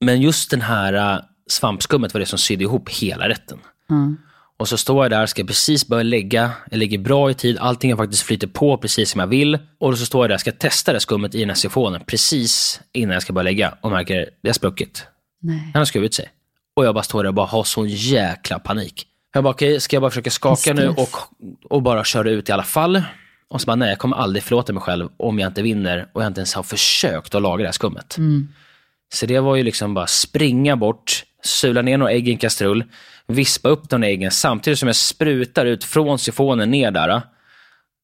Men just den här äh, svampskummet var det som sydde ihop hela rätten. Mm. Och så står jag där, ska precis börja lägga, jag lägger bra i tid, allting har faktiskt flyter på precis som jag vill. Och så står jag där, ska testa det skummet i den här sifonen precis innan jag ska börja lägga och märker, det har spruckit. Nej. Han har skurit sig. Och jag bara står där och bara har sån jäkla panik. Jag bara, okej, ska jag bara försöka skaka nu och, och bara köra ut i alla fall? Och så bara, nej, jag kommer aldrig förlåta mig själv om jag inte vinner och jag inte ens har försökt att laga det här skummet. Så det var ju liksom bara springa bort, sula ner några ägg i en kastrull, vispa upp de äggen samtidigt som jag sprutar ut från sifonen ner där.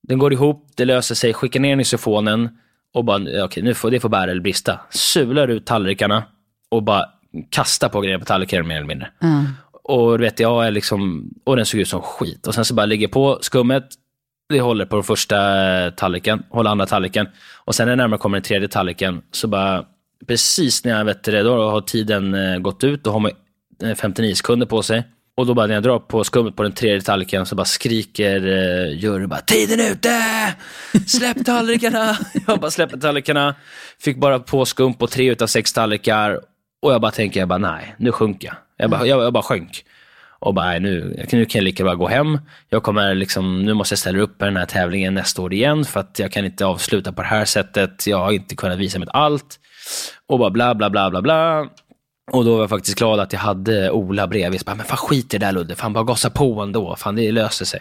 Den går ihop, det löser sig, skickar ner den i sifonen och bara, okej, nu får det får bära eller brista. Sular ut tallrikarna och bara kastar på grejer på tallriken mer eller mindre. Ja. Och vet, jag är liksom, och den såg ut som skit. Och sen så bara lägger jag på skummet, det håller på den första tallriken, håller andra tallriken. Och sen när jag närmare kommer den tredje tallriken, så bara, precis när jag vet det, då har tiden eh, gått ut, då har man Eh, 59 sekunder på sig. Och då bara när jag drar på skummet på den tredje tallriken så bara skriker eh, juryn bara “Tiden är ute! Släpp tallrikarna!” Jag bara släpper tallrikarna, fick bara på skum på tre utav sex tallrikar och jag bara tänker, jag bara nej, nu sjunker jag. Jag bara, jag, jag bara sjönk. Och bara, nej, nu, nu kan jag lika bra gå hem. Jag kommer liksom, nu måste jag ställa upp i den här tävlingen nästa år igen för att jag kan inte avsluta på det här sättet. Jag har inte kunnat visa mitt allt. Och bara bla, bla, bla, bla, bla. Och då var jag faktiskt glad att jag hade Ola bredvid. Så bara, men fan skit i det där Ludde, fan bara gasa på ändå, fan det löser sig.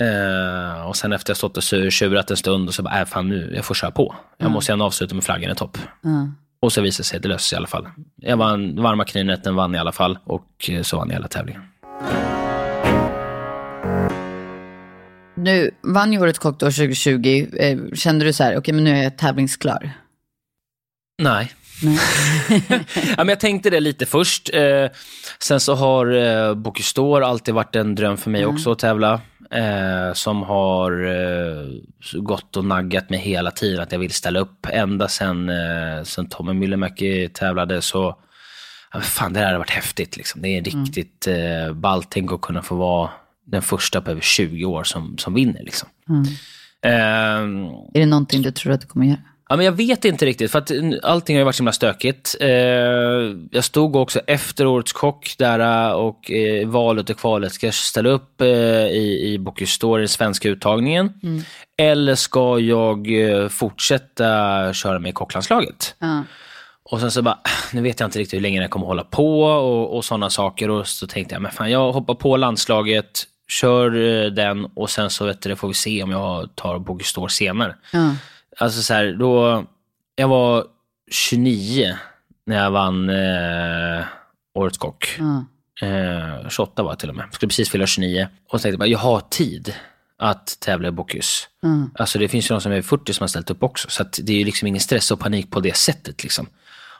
Eh, och sen efter jag stått och sur- tjurat en stund och så bara, äh, fan nu, jag får köra på. Jag måste gärna avsluta med flaggan i topp. Ja. Och så visade det sig det löste sig i alla fall. Jag vann, varma kaninrätten vann i alla fall och eh, så vann jag hela tävlingen. Nu vann ju Årets Kock då 2020. Eh, Kände du så här, okej men nu är jag tävlingsklar? Nej. Ja, men jag tänkte det lite först. Eh, sen så har eh, Bocuse d'Or alltid varit en dröm för mig också att tävla. Eh, som har eh, gått och naggat mig hela tiden att jag vill ställa upp. Ända sen, eh, sen Tommy Myllymäki tävlade så, ja, fan det här har varit häftigt. Liksom. Det är riktigt eh, ballt. Tänk att kunna få vara den första på över 20 år som, som vinner. Liksom. Ehm, Är det någonting du tror att du kommer göra? Ja, men jag vet inte riktigt, för att allting har ju varit så himla stökigt. Eh, jag stod också efter Årets Kock där eh, och eh, valet och kvalet. Ska jag ställa upp eh, i, i Bocuse d'Or i den svenska uttagningen? Eller ska jag eh, fortsätta köra med kocklandslaget? Ja. Och sen så bara, nu vet jag inte riktigt hur länge jag kommer hålla på och, och sådana saker. Och så tänkte jag, men fan jag hoppar på landslaget, kör eh, den och sen så vet du, får vi se om jag tar Bocuse d'Or senare. Ja. Alltså så här, då, jag var 29 när jag vann eh, Årets Kock. Ja. Eh, 28 var jag till och med. Skulle precis fylla 29. Och så tänkte jag bara, jag har tid att tävla i Bocuse. Ja. Alltså det finns ju de som är 40 som har ställt upp också. Så det är ju liksom ingen stress och panik på det sättet liksom.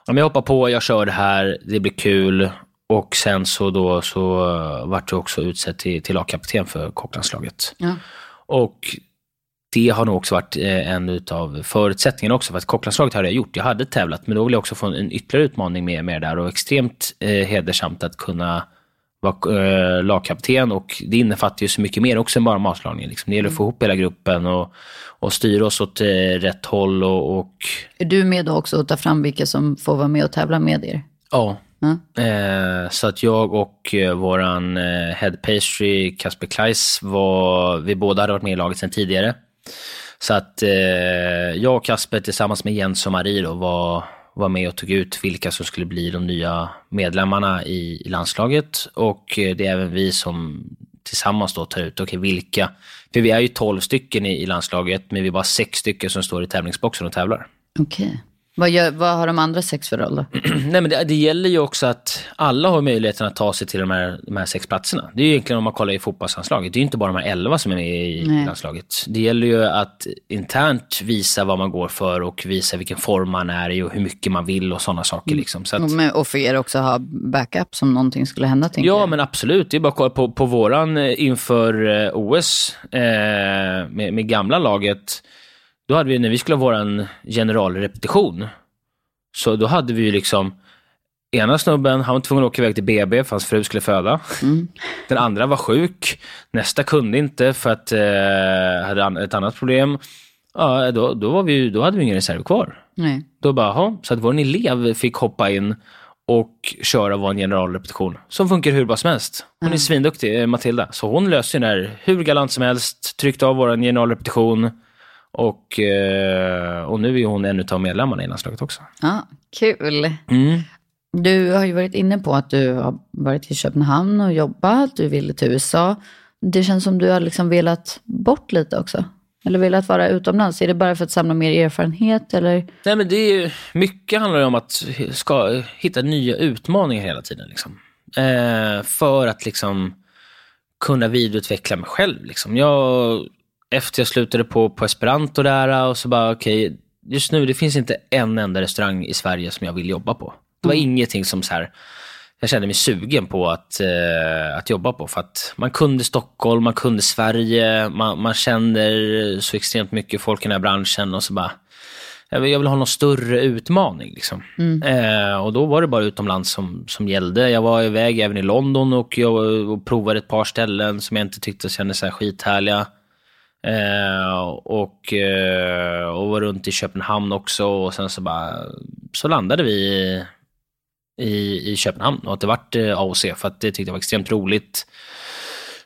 Om jag hoppar på, jag kör det här, det blir kul. Och sen så då så uh, vart jag också utsedd till, till lagkapten för kocklandslaget. Ja. Och det har nog också varit eh, en av förutsättningarna också för att kocklandslaget hade jag gjort. Jag hade tävlat, men då ville jag också få en ytterligare utmaning med, med där och extremt eh, hedersamt att kunna vara eh, lagkapten och det innefattar ju så mycket mer också än bara matlagning. Liksom. Det gäller att få ihop hela gruppen och, och styra oss åt eh, rätt håll. Och, och... Är du med då också och tar fram vilka som får vara med och tävla med er? Ja. Mm. Eh, så att jag och eh, våran eh, head pastry, Kasper Kleiss, var, vi båda hade varit med i laget sedan tidigare. Så att eh, jag och Kasper tillsammans med Jens och Marie då var var med och tog ut vilka som skulle bli de nya medlemmarna i, i landslaget. Och eh, det är även vi som tillsammans då tar ut, okej okay, vilka, för vi är ju 12 stycken i, i landslaget, men vi är bara sex stycken som står i tävlingsboxen och tävlar. Okej. Okay. Vad, gör, vad har de andra sex för roll då? Nej, men det, det, gäller ju också att alla har möjligheten att ta sig till de här, de här sex platserna. Det är ju egentligen om man kollar i fotbollslandslaget. Det är ju inte bara de här elva som är med i Nej. landslaget. Det gäller ju att internt visa vad man går för och visa vilken form man är i och hur mycket man vill och sådana saker. Mm. Liksom. Så att... Och för er också ha backup som någonting skulle hända? Ja, jag. men absolut. Det är bara att kolla på, på våran eh, inför eh, OS eh, med, med gamla laget då hade vi, när vi skulle ha vår generalrepetition, så då hade vi ju liksom Ena snubben, han var tvungen att åka iväg till BB för hans fru skulle föda. Mm. Den andra var sjuk. Nästa kunde inte för att eh, hade ett annat problem. Ja, då, då, var vi, då hade vi ingen reserv kvar. Nej. Då bara, aha, så att vår elev fick hoppa in och köra vår generalrepetition. Som funkar hur bra som helst. Hon mm. är svinduktig, eh, Matilda. Så hon löste det där hur galant som helst, tryckte av vår generalrepetition och, eh, och nu är hon en av medlemmarna i landslaget också. Ja, Kul. Mm. Du har ju varit inne på att du har varit i Köpenhamn och jobbat, du ville till USA. Det känns som du har liksom velat bort lite också. Eller velat vara utomlands? Är det bara för att samla mer erfarenhet eller? Nej men det är mycket handlar om att ska hitta nya utmaningar hela tiden. Liksom. Eh, för att liksom kunna vidareutveckla mig själv. Liksom. Jag efter jag slutade på, på esperanto där och så bara okej, okay, just nu det finns inte en enda restaurang i Sverige som jag vill jobba på. Det var mm. ingenting som så här, jag kände mig sugen på att, eh, att jobba på. För att man kunde Stockholm, man kunde Sverige, man, man känner så extremt mycket folk i den här branschen och så bara, jag vill, jag vill ha någon större utmaning. Liksom. Mm. Eh, och då var det bara utomlands som, som gällde. Jag var iväg även i London och jag och provade ett par ställen som jag inte tyckte kändes så här skithärliga. Eh, och, eh, och var runt i Köpenhamn också och sen så bara så landade vi i, i Köpenhamn och att det vart eh, AOC för att det tyckte jag var extremt roligt.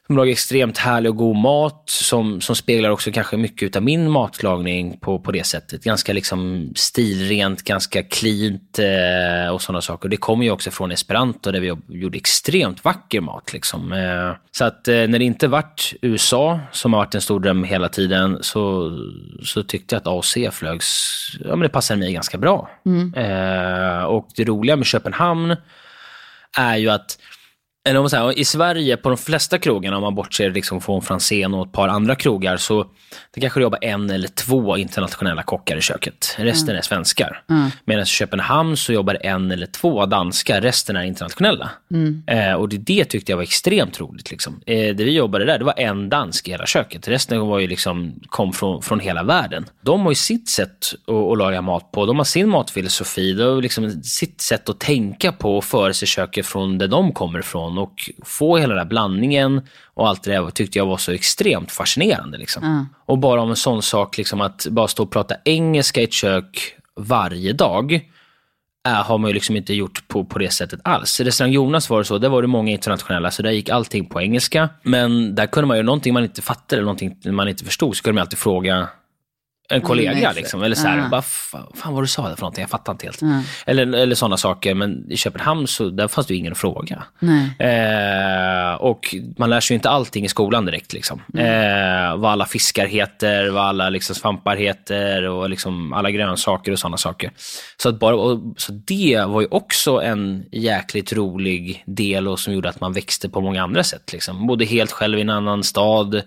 De lagar extremt härlig och god mat som, som speglar också kanske mycket av min matlagning på, på det sättet. Ganska liksom stilrent, ganska cleant eh, och sådana saker. Det kommer ju också från esperanto där vi gjorde extremt vacker mat. Liksom. Eh, så att eh, när det inte vart USA, som har varit en stor dröm hela tiden, så, så tyckte jag att AOC flögs, ja men det passade mig ganska bra. Mm. Eh, och det roliga med Köpenhamn är ju att eller om man säger, i Sverige, på de flesta krogarna, om man bortser liksom från Franzén och ett par andra krogar, så det kanske jobbar en eller två internationella kockar i köket. Resten mm. är svenskar. Mm. Medan i Köpenhamn så jobbar en eller två danskar, resten är internationella. Mm. Eh, och det, det tyckte jag var extremt roligt. Liksom. Eh, det vi jobbade där, det var en dansk i hela köket. Resten var ju liksom, kom från, från hela världen. De har ju sitt sätt att, att laga mat på. De har sin matfilosofi. De har liksom sitt sätt att tänka på och föra sig köket från där de kommer ifrån och få hela den här blandningen och allt det där tyckte jag var så extremt fascinerande. Liksom. Mm. Och bara om en sån sak, liksom, att bara stå och prata engelska i ett kök varje dag, äh, har man ju liksom inte gjort på, på det sättet alls. I restaurang Jonas var det så, där var det många internationella, så där gick allting på engelska. Men där kunde man ju någonting man inte fattade eller någonting man inte förstod, så kunde man alltid fråga en kollega mm, liksom. Eller så här, uh. bara, fan, fan vad du sa det för någonting, jag fattar inte helt. Uh. Eller, eller sådana saker. Men i Köpenhamn så där fanns det ju ingen fråga. Eh, och man lär sig ju inte allting i skolan direkt. Liksom. Eh, vad alla fiskar heter, vad alla liksom, svampar heter och liksom, alla grönsaker och sådana saker. Så, att bara, och, så det var ju också en jäkligt rolig del och som gjorde att man växte på många andra sätt. Liksom. Bodde helt själv i en annan stad.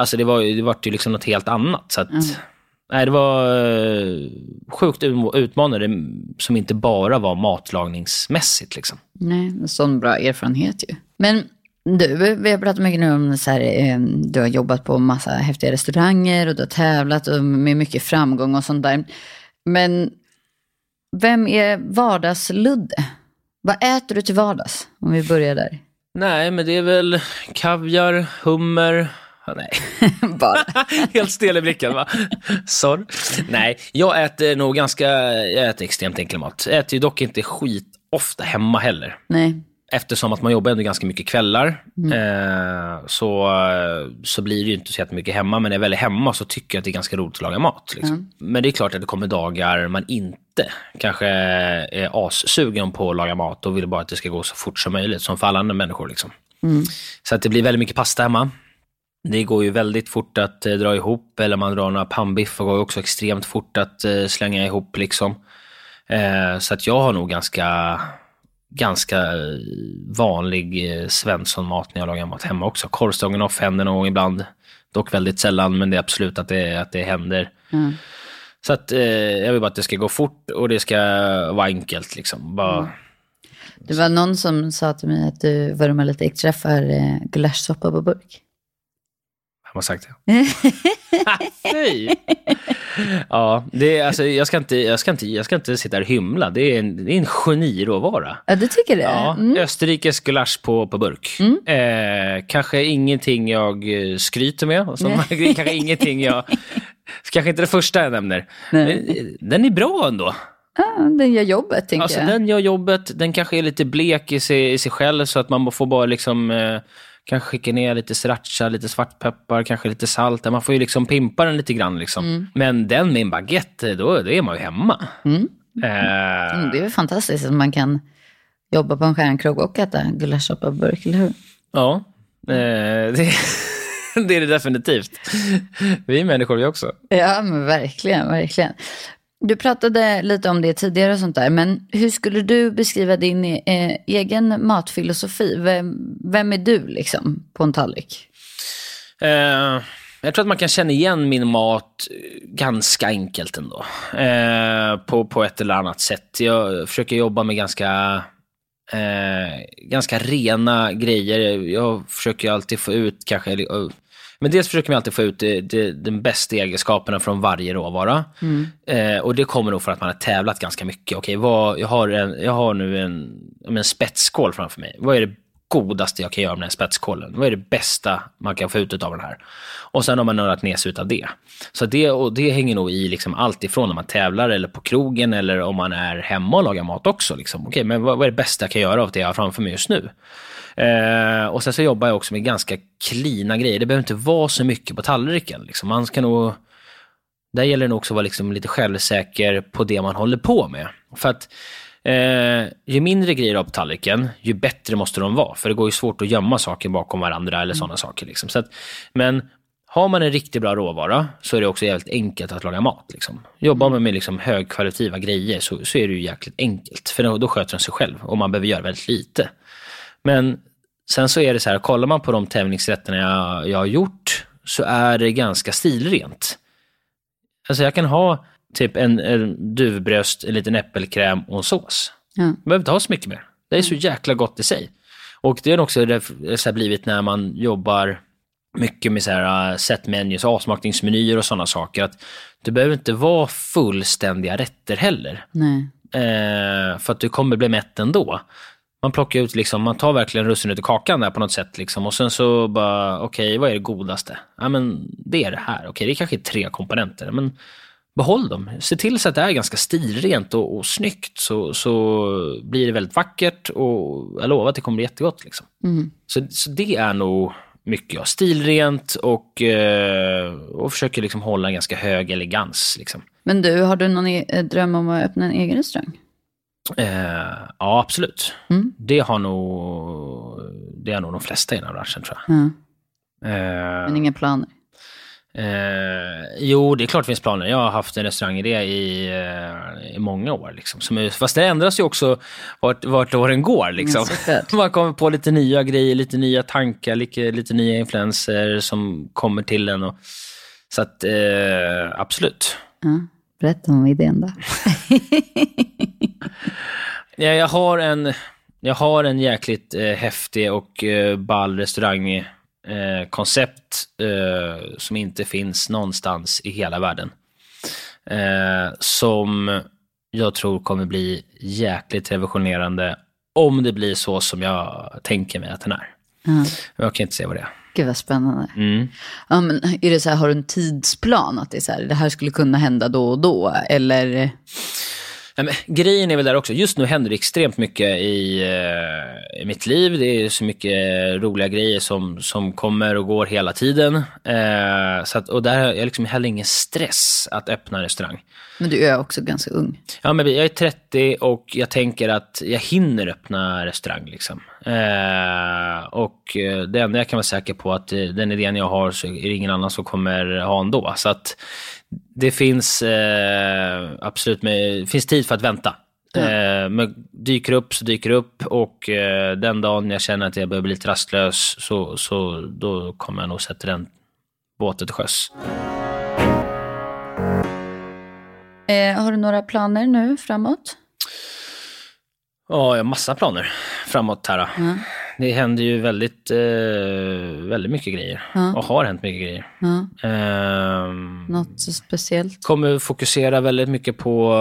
Alltså det var, det var ju liksom något helt annat. Så att, mm. nej, det var uh, sjukt utmanande som inte bara var matlagningsmässigt. Liksom. Nej, en sån bra erfarenhet ju. Men Du, vi har pratat mycket nu om så här, eh, du har jobbat på massa häftiga restauranger och du har tävlat och med mycket framgång och sånt där. Men vem är vardagsludde? Vad äter du till vardags? Om vi börjar där. Nej, men det är väl kaviar, hummer. Nej, Bara. helt stel i blicken va? Sorry. Nej, jag äter nog ganska, jag äter extremt enkel mat. Jag äter ju dock inte skit ofta hemma heller. Nej. Eftersom att man jobbar ändå ganska mycket kvällar eh, så, så blir det ju inte så jättemycket hemma. Men när jag väl är hemma så tycker jag att det är ganska roligt att laga mat. Liksom. Men det är klart att det kommer dagar man inte kanske är assugen på att laga mat och vill bara att det ska gå så fort som möjligt, som för alla andra människor. Liksom. Så att det blir väldigt mycket pasta hemma. Det går ju väldigt fort att eh, dra ihop, eller man drar några pannbiffar går ju också extremt fort att eh, slänga ihop. Liksom. Eh, så att jag har nog ganska, ganska vanlig eh, Svensson-mat när jag lagar mat hemma också. Korvstroganoff händer någon gång ibland. Dock väldigt sällan, men det är absolut att det, att det händer. Mm. Så att jag vill bara att det ska gå fort och det ska vara enkelt. Liksom. Bara, Det var någon som sa till mig att du vurmar lite extra för eh, gulaschsoppa på burk. Vem har sagt det? Nej. Ja, det är, alltså, jag, ska inte, jag, ska inte, jag ska inte sitta här och hymla. Det är en, det är en geniråvara. Ja, du tycker det? Ja, Mm. Österrikes gulasch på, på burk. Eh, kanske ingenting jag eh, skryter med. Som, kanske ingenting jag... Kanske inte det första jag nämner. Men, eh, den är bra ändå. Ja, den gör jobbet, tänker Alltså, jag. den gör jobbet. Den kanske är lite blek i sig, i sig själv så att man får bara liksom... Eh, kanske skicka ner lite sriracha, lite svartpeppar, kanske lite salt. Man får ju liksom pimpa den lite grann. Liksom. Men den med en baguette, då, då är man ju hemma. Mm, det är väl fantastiskt att man kan jobba på en stjärnkrog och äta gulaschsoppa på burk, eller hur? Ja, eh, det, det är det definitivt. Vi är människor vi också. Ja, men verkligen, verkligen. Du pratade lite om det tidigare och sånt där, men hur skulle du beskriva din eh, egen matfilosofi? Vem, vem är du liksom på en tallrik? Eh, jag tror att man kan känna igen min mat eh, ganska enkelt ändå. Eh, på, på ett eller annat sätt. Jag försöker jobba med ganska, eh, ganska rena grejer. Jag försöker alltid få ut kanske... Eh, eh, Men dels försöker man alltid få ut det, det, den bästa egenskaperna från varje råvara. Eh, och det kommer nog för att man har tävlat ganska mycket. Okej, vad, jag, har en, jag har nu en, en spetsskål framför mig. Vad är det godaste jag kan göra med den här spetskålen? Vad är det bästa man kan få ut av den här? Och sen har man nördat ner sig av det. Så det, och det hänger nog i liksom allt ifrån när man tävlar eller på krogen eller om man är hemma och lagar mat också. Liksom. Okej, men vad, vad är det bästa jag kan göra av det jag har framför mig just nu? Eh, och sen så jobbar jag också med ganska klina grejer. Det behöver inte vara så mycket på tallriken. Liksom. Man ska nog... Där gäller det nog också att vara liksom lite självsäker på det man håller på med. För att eh, ju mindre grejer du har på tallriken, ju bättre måste de vara. För det går ju svårt att gömma saker bakom varandra eller sådana saker. Liksom. Så att, men har man en riktigt bra råvara så är det också jävligt enkelt att laga mat. Liksom. Jobbar man med liksom högkvalitativa grejer så, så är det ju jäkligt enkelt. För då, då sköter den sig själv och man behöver göra väldigt lite. Men sen så är det så här, kollar man på de tävlingsrätterna jag, jag har gjort så är det ganska stilrent. Alltså jag kan ha typ en, en duvbröst, en liten äppelkräm och en sås. Ja. Jag behöver inte ha så mycket mer. Det är så jäkla gott i sig. Och det är också så här blivit när man jobbar mycket med så här, uh, set menus, avsmakningsmenyer och sådana saker. Att det behöver inte vara fullständiga rätter heller. Eh, för att du kommer bli mätt ändå. Man plockar ut, liksom, man tar verkligen russinet ur kakan där på något sätt. Liksom. Och sen så bara, okej, vad är det godaste? Ja, men det är det här. Okej, det är kanske är tre komponenter. Men behåll dem. Se till så att det är ganska stilrent och, och snyggt. Så, så blir det väldigt vackert och jag lovar att det kommer bli jättegott. Liksom. Mm. Så, så det är nog mycket ja. Stilrent och, eh, och försöker liksom hålla en ganska hög elegans. Liksom. Men du, har du någon e- dröm om att öppna en egen restaurang? Eh, ja, absolut. Mm. Det har nog det har nog de flesta i den här branschen tror jag. Ja. Eh, Men inga planer? Eh, jo, det är klart det finns planer. Jag har haft en restaurangidé i, eh, i många år. Liksom. Som fast det ändras ju också vart, vart åren går. Liksom. Ja, såklart. Man kommer på lite nya grejer, lite nya tankar, lite, lite nya influenser som kommer till en. Och, så att, eh, absolut. Ja. Berätta om idén då. Ja, jag har en, jag har en jäkligt eh, häftig och eh, ball restaurangkoncept eh, som inte finns någonstans i hela världen. Eh, som jag tror kommer bli jäkligt revolutionerande om det blir så som jag tänker mig att den är. Ja. Jag kan inte säga vad det är. Gud vad spännande. Mm. Ja, men är det så här, har du en tidsplan? Att det, är så här, det här skulle kunna hända då och då? Eller? Men, grejen är väl där också, just nu händer det extremt mycket i, eh, i mitt liv. Det är så mycket roliga grejer som, som kommer och går hela tiden. Eh, så att, och där har jag liksom heller ingen stress att öppna restaurang. Men du är också ganska ung. Ja, men jag är 30 och jag tänker att jag hinner öppna restaurang. Liksom. Eh, och eh, det enda jag kan vara säker på att eh, den idén jag har så är det ingen annan som kommer ha ändå. Så att det finns eh, absolut med, finns tid för att vänta. Eh, men dyker upp så dyker upp och eh, den dagen jag känner att jag börjar bli lite rastlös så, så då kommer jag nog sätta den båten till sjöss. Eh, har du några planer nu framåt? Ja, jag har massa planer framåt här. då. Det händer ju väldigt, eh, väldigt mycket grejer och har hänt mycket grejer. Ja. Ehm, Något speciellt? kommer fokusera väldigt mycket på,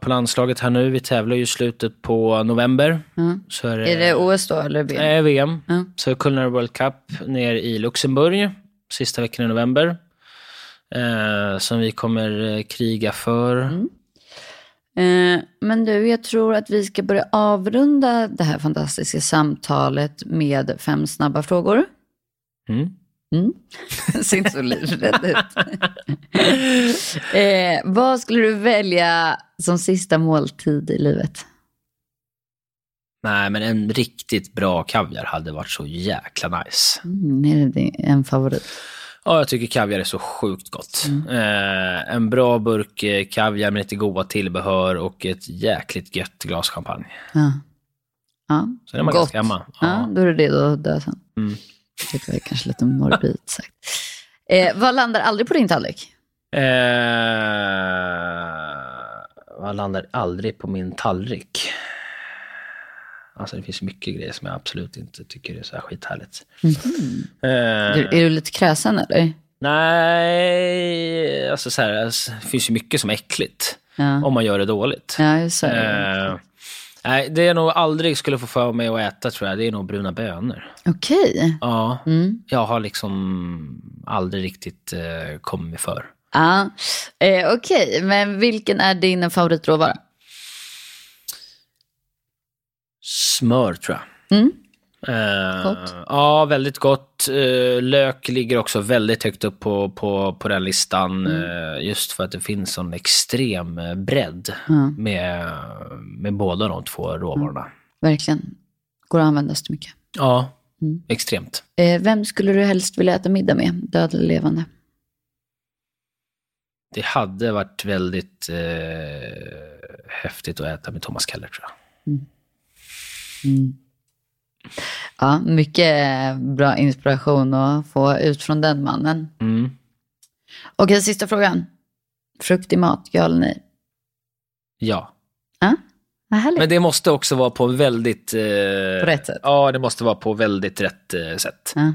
på landslaget här nu. Vi tävlar ju i slutet på november. Så är det, Är det OS då eller VM? Nej, VM. Så Culinary World Cup ner i Luxemburg sista veckan i november. Eh, som vi kommer eh, kriga för. Eh, men du, jag tror att vi ska börja avrunda det här fantastiska samtalet med fem snabba frågor. Mm. Mm. Ser inte så livrädd ut. eh, vad skulle du välja som sista måltid i livet? Nej, men en riktigt bra kaviar hade varit så jäkla nice. Mm, är det en favorit? Ja, jag tycker kaviar är så sjukt gott. Eh, en bra burk eh, kaviar med lite goda tillbehör och ett jäkligt gött glas champagne. Ja. ja. Så är man Gott. ganska hemma. Ja. Ja. då är det redo att dö sen. Mm. Det var kanske lite morbid sagt. Eh, vad landar aldrig på din tallrik? Eh, vad landar aldrig på min tallrik? Alltså det finns mycket grejer som jag absolut inte tycker är så här skithärligt. Eh, Du, är du lite kräsen eller? nej, alltså så här, alltså, det finns ju mycket som är äckligt. Ja, Om man gör det dåligt. ja så. Eh, nej, det jag nog aldrig skulle få för mig att äta tror jag, det är nog bruna bönor. Okej. Ja, Mm. jag har liksom aldrig riktigt eh, kommit för. Ja, eh, okej. Men vilken är din favoritråvara? Smör tror jag. Mm. Eh, Gott. Ja, väldigt gott. Eh, lök ligger också väldigt högt upp på, på, på den listan. Mm. eh, just för att det finns sån extrem bredd Ja, med, med båda de två råvarorna. verkligen. Går att använda så mycket. Ja, Mm. extremt. Vem skulle du helst vilja äta middag med? Död eller levande? Det hade varit väldigt häftigt att äta med Thomas Keller tror jag. Mm. Ja, mycket bra inspiration att få ut från den mannen. Mm. Okej, sista frågan. Frukt i mat, ja eller nej? Ja. Ja. Men det måste också vara på väldigt... Eh, På rätt sätt? Ja, det måste vara på väldigt rätt eh, sätt. Ja.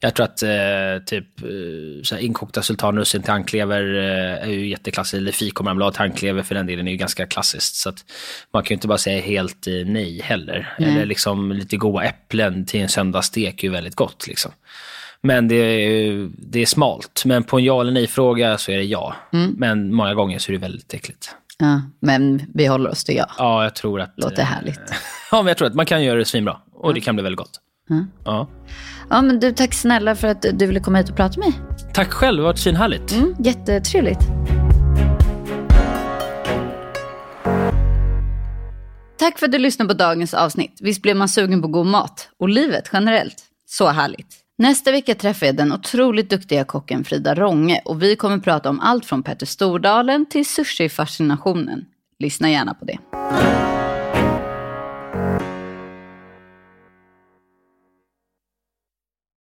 Jag tror att eh, typ eh, så här inkokta sultanrussin till anklever eh, är ju jätteklassiskt. Eller fikonmarmelad till anklever för den delen är ju ganska klassiskt. Så att man kan ju inte bara säga helt eh, nej heller. Nej. Eller liksom lite goda äpplen till en söndagsstek är ju väldigt gott. Liksom. Men det är, det är smalt. Men på en ja eller nej-fråga så är det ja. Mm. Men många gånger så är det väldigt äckligt. Ja, men vi håller oss till ja. Ja, jag tror att... Låter eh, härligt. Ja, men jag tror att man kan göra det svinbra. Och det kan bli väldigt gott. Ja. Ja. Ja, men du, tack snälla för att du ville komma hit och prata med mig. Tack själv, det har varit svinhärligt. Mm, jättetrevligt. Tack för att du lyssnade på dagens avsnitt. Visst blev man sugen på god mat? Och livet generellt. Så härligt. Nästa vecka träffar jag den otroligt duktiga kocken Frida Ronge och vi kommer prata om allt från Petter Stordalen till sushi-fascinationen. Lyssna gärna på det.